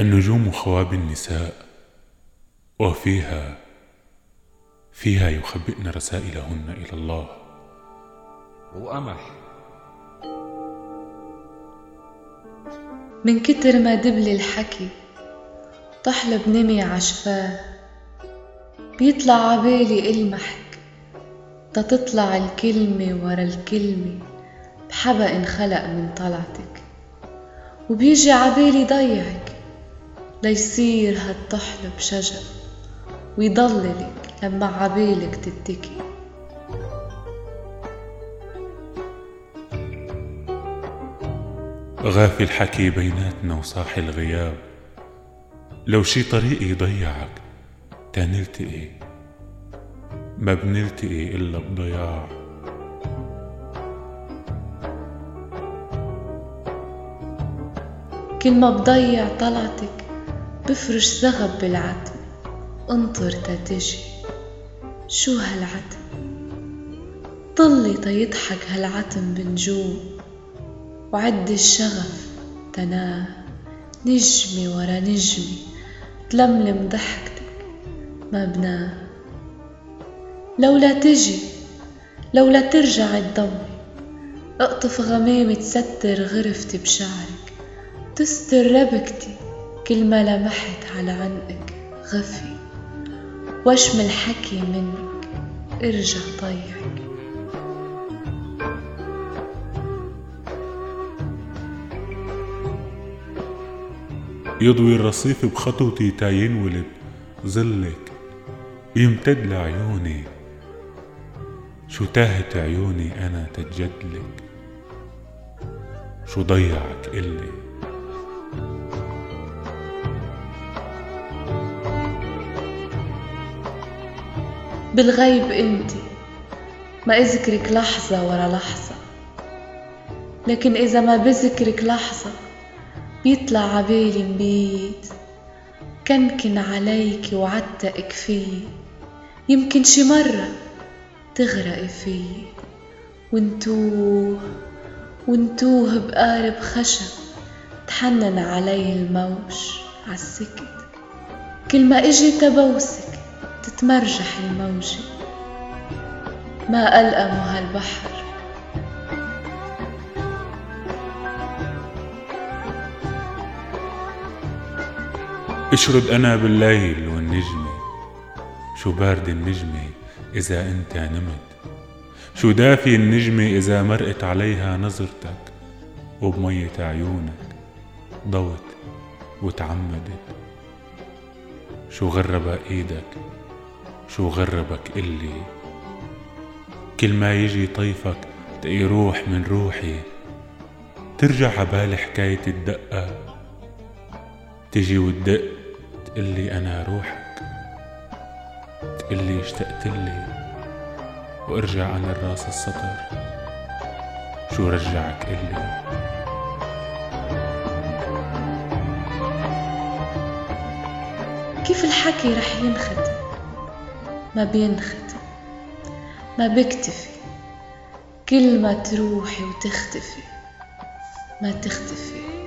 النجوم خواب النساء وفيها فيها يخبئن رسائلهن إلى الله. وقمح. من كتر ما دبل الحكي طحلب نمي عشفاه بيطلع عبالي المحك تتطلع الكلمة ورا الكلمة بحبق انخلق من طلعتك وبيجي عبالي ضيعك. ليصير هالطحلب شجر ويضللك لما عبالك تتكي. غافي الحكي بيناتنا وصاحي الغياب. لو شي طريق يضيعك تنلتقي ما بنلتقي إلا بضياع كل ما بضيع طلعتك بفرش زغب بالعتم انطر تتجي شو هالعتم؟ طلي تيضحك هالعتم بنجوم وعد الشغف تناه نجمة ورا نجمة تلملم ضحكتك ما بناه لولا تجي لولا ترجع تضوي أقطف غمامة تستر غرفتي بشعرك تستر ربكتي كل ما لمحت على عنقك غفي. واشم الحكي منك ارجع طيعك يضوي الرصيف بخطوتي تا ينولد ظلك يمتد لعيوني. شو تاهت عيوني أنا تتجدلك شو ضيعك إلي؟ بالغيب انت. ما اذكرك لحظة ورا لحظة. لكن إذا ما بذكرك لحظة بيطلع عبالي مبيت كنكن عليك وعتقك فيي يمكن شي مرة تغرقي فيي ونتوه ونتوه بقارب خشب تحنن علي الموج عالسكت كل ما إجي تبوسك تتمرجح الموجة ما ألأم هالبحر. اشرد أنا بالليل والنجمة شو بارد النجمة إذا أنت نمت. شو دافي النجمة إذا مرقت عليها نظرتك. وبمية عيونك ضوت وتعمدت. شو غربك إيدك شو غربك إلي؟ كل ما يجي طيفك تقي روح من روحي. ترجع عبالي حكاية الدقة. تجي وتدق تقلي أنا روحك. تقلي اشتقت لي. وأرجع أنا الراس السطر. شو رجعك إلي؟ كيف الحكي رح ينختم ما بينختم ما بكتفي كل ما تروحي وتختفي ما تختفي.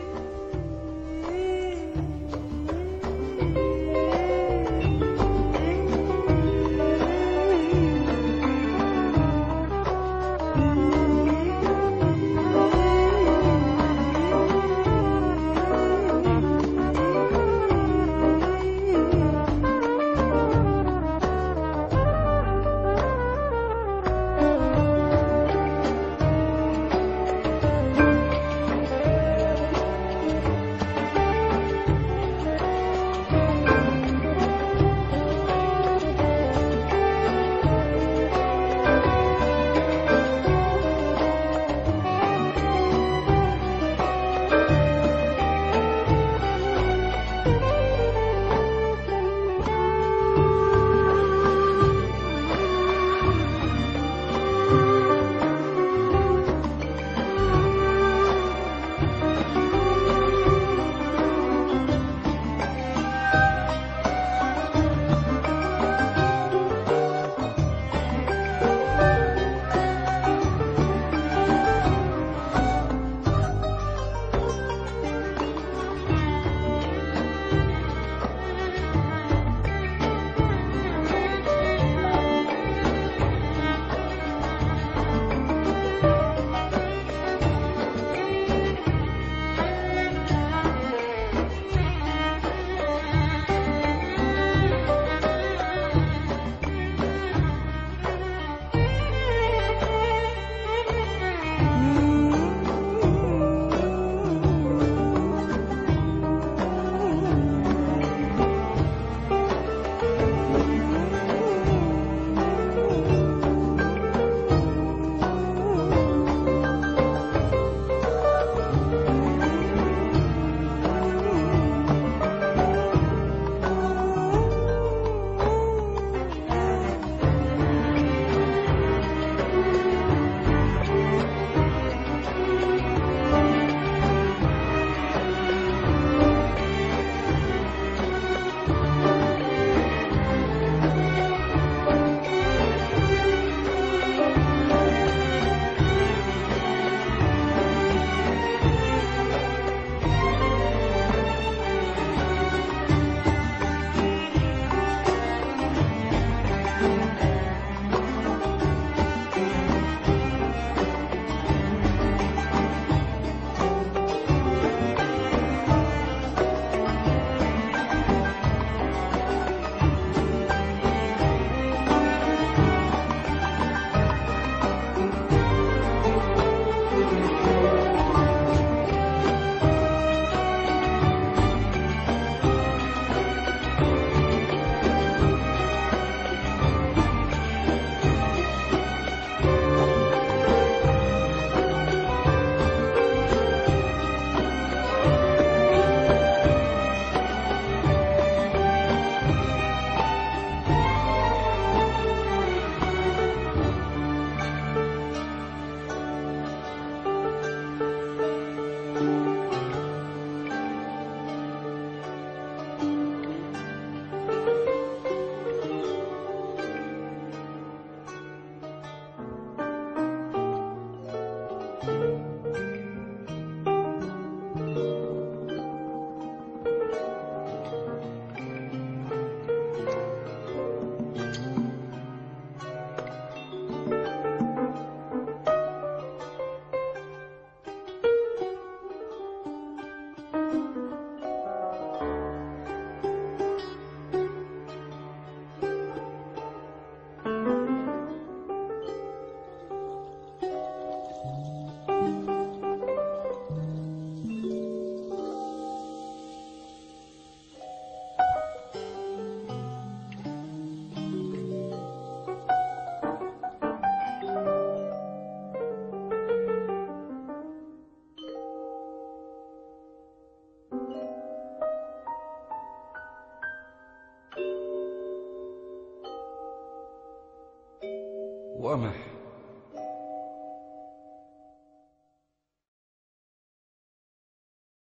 وقمح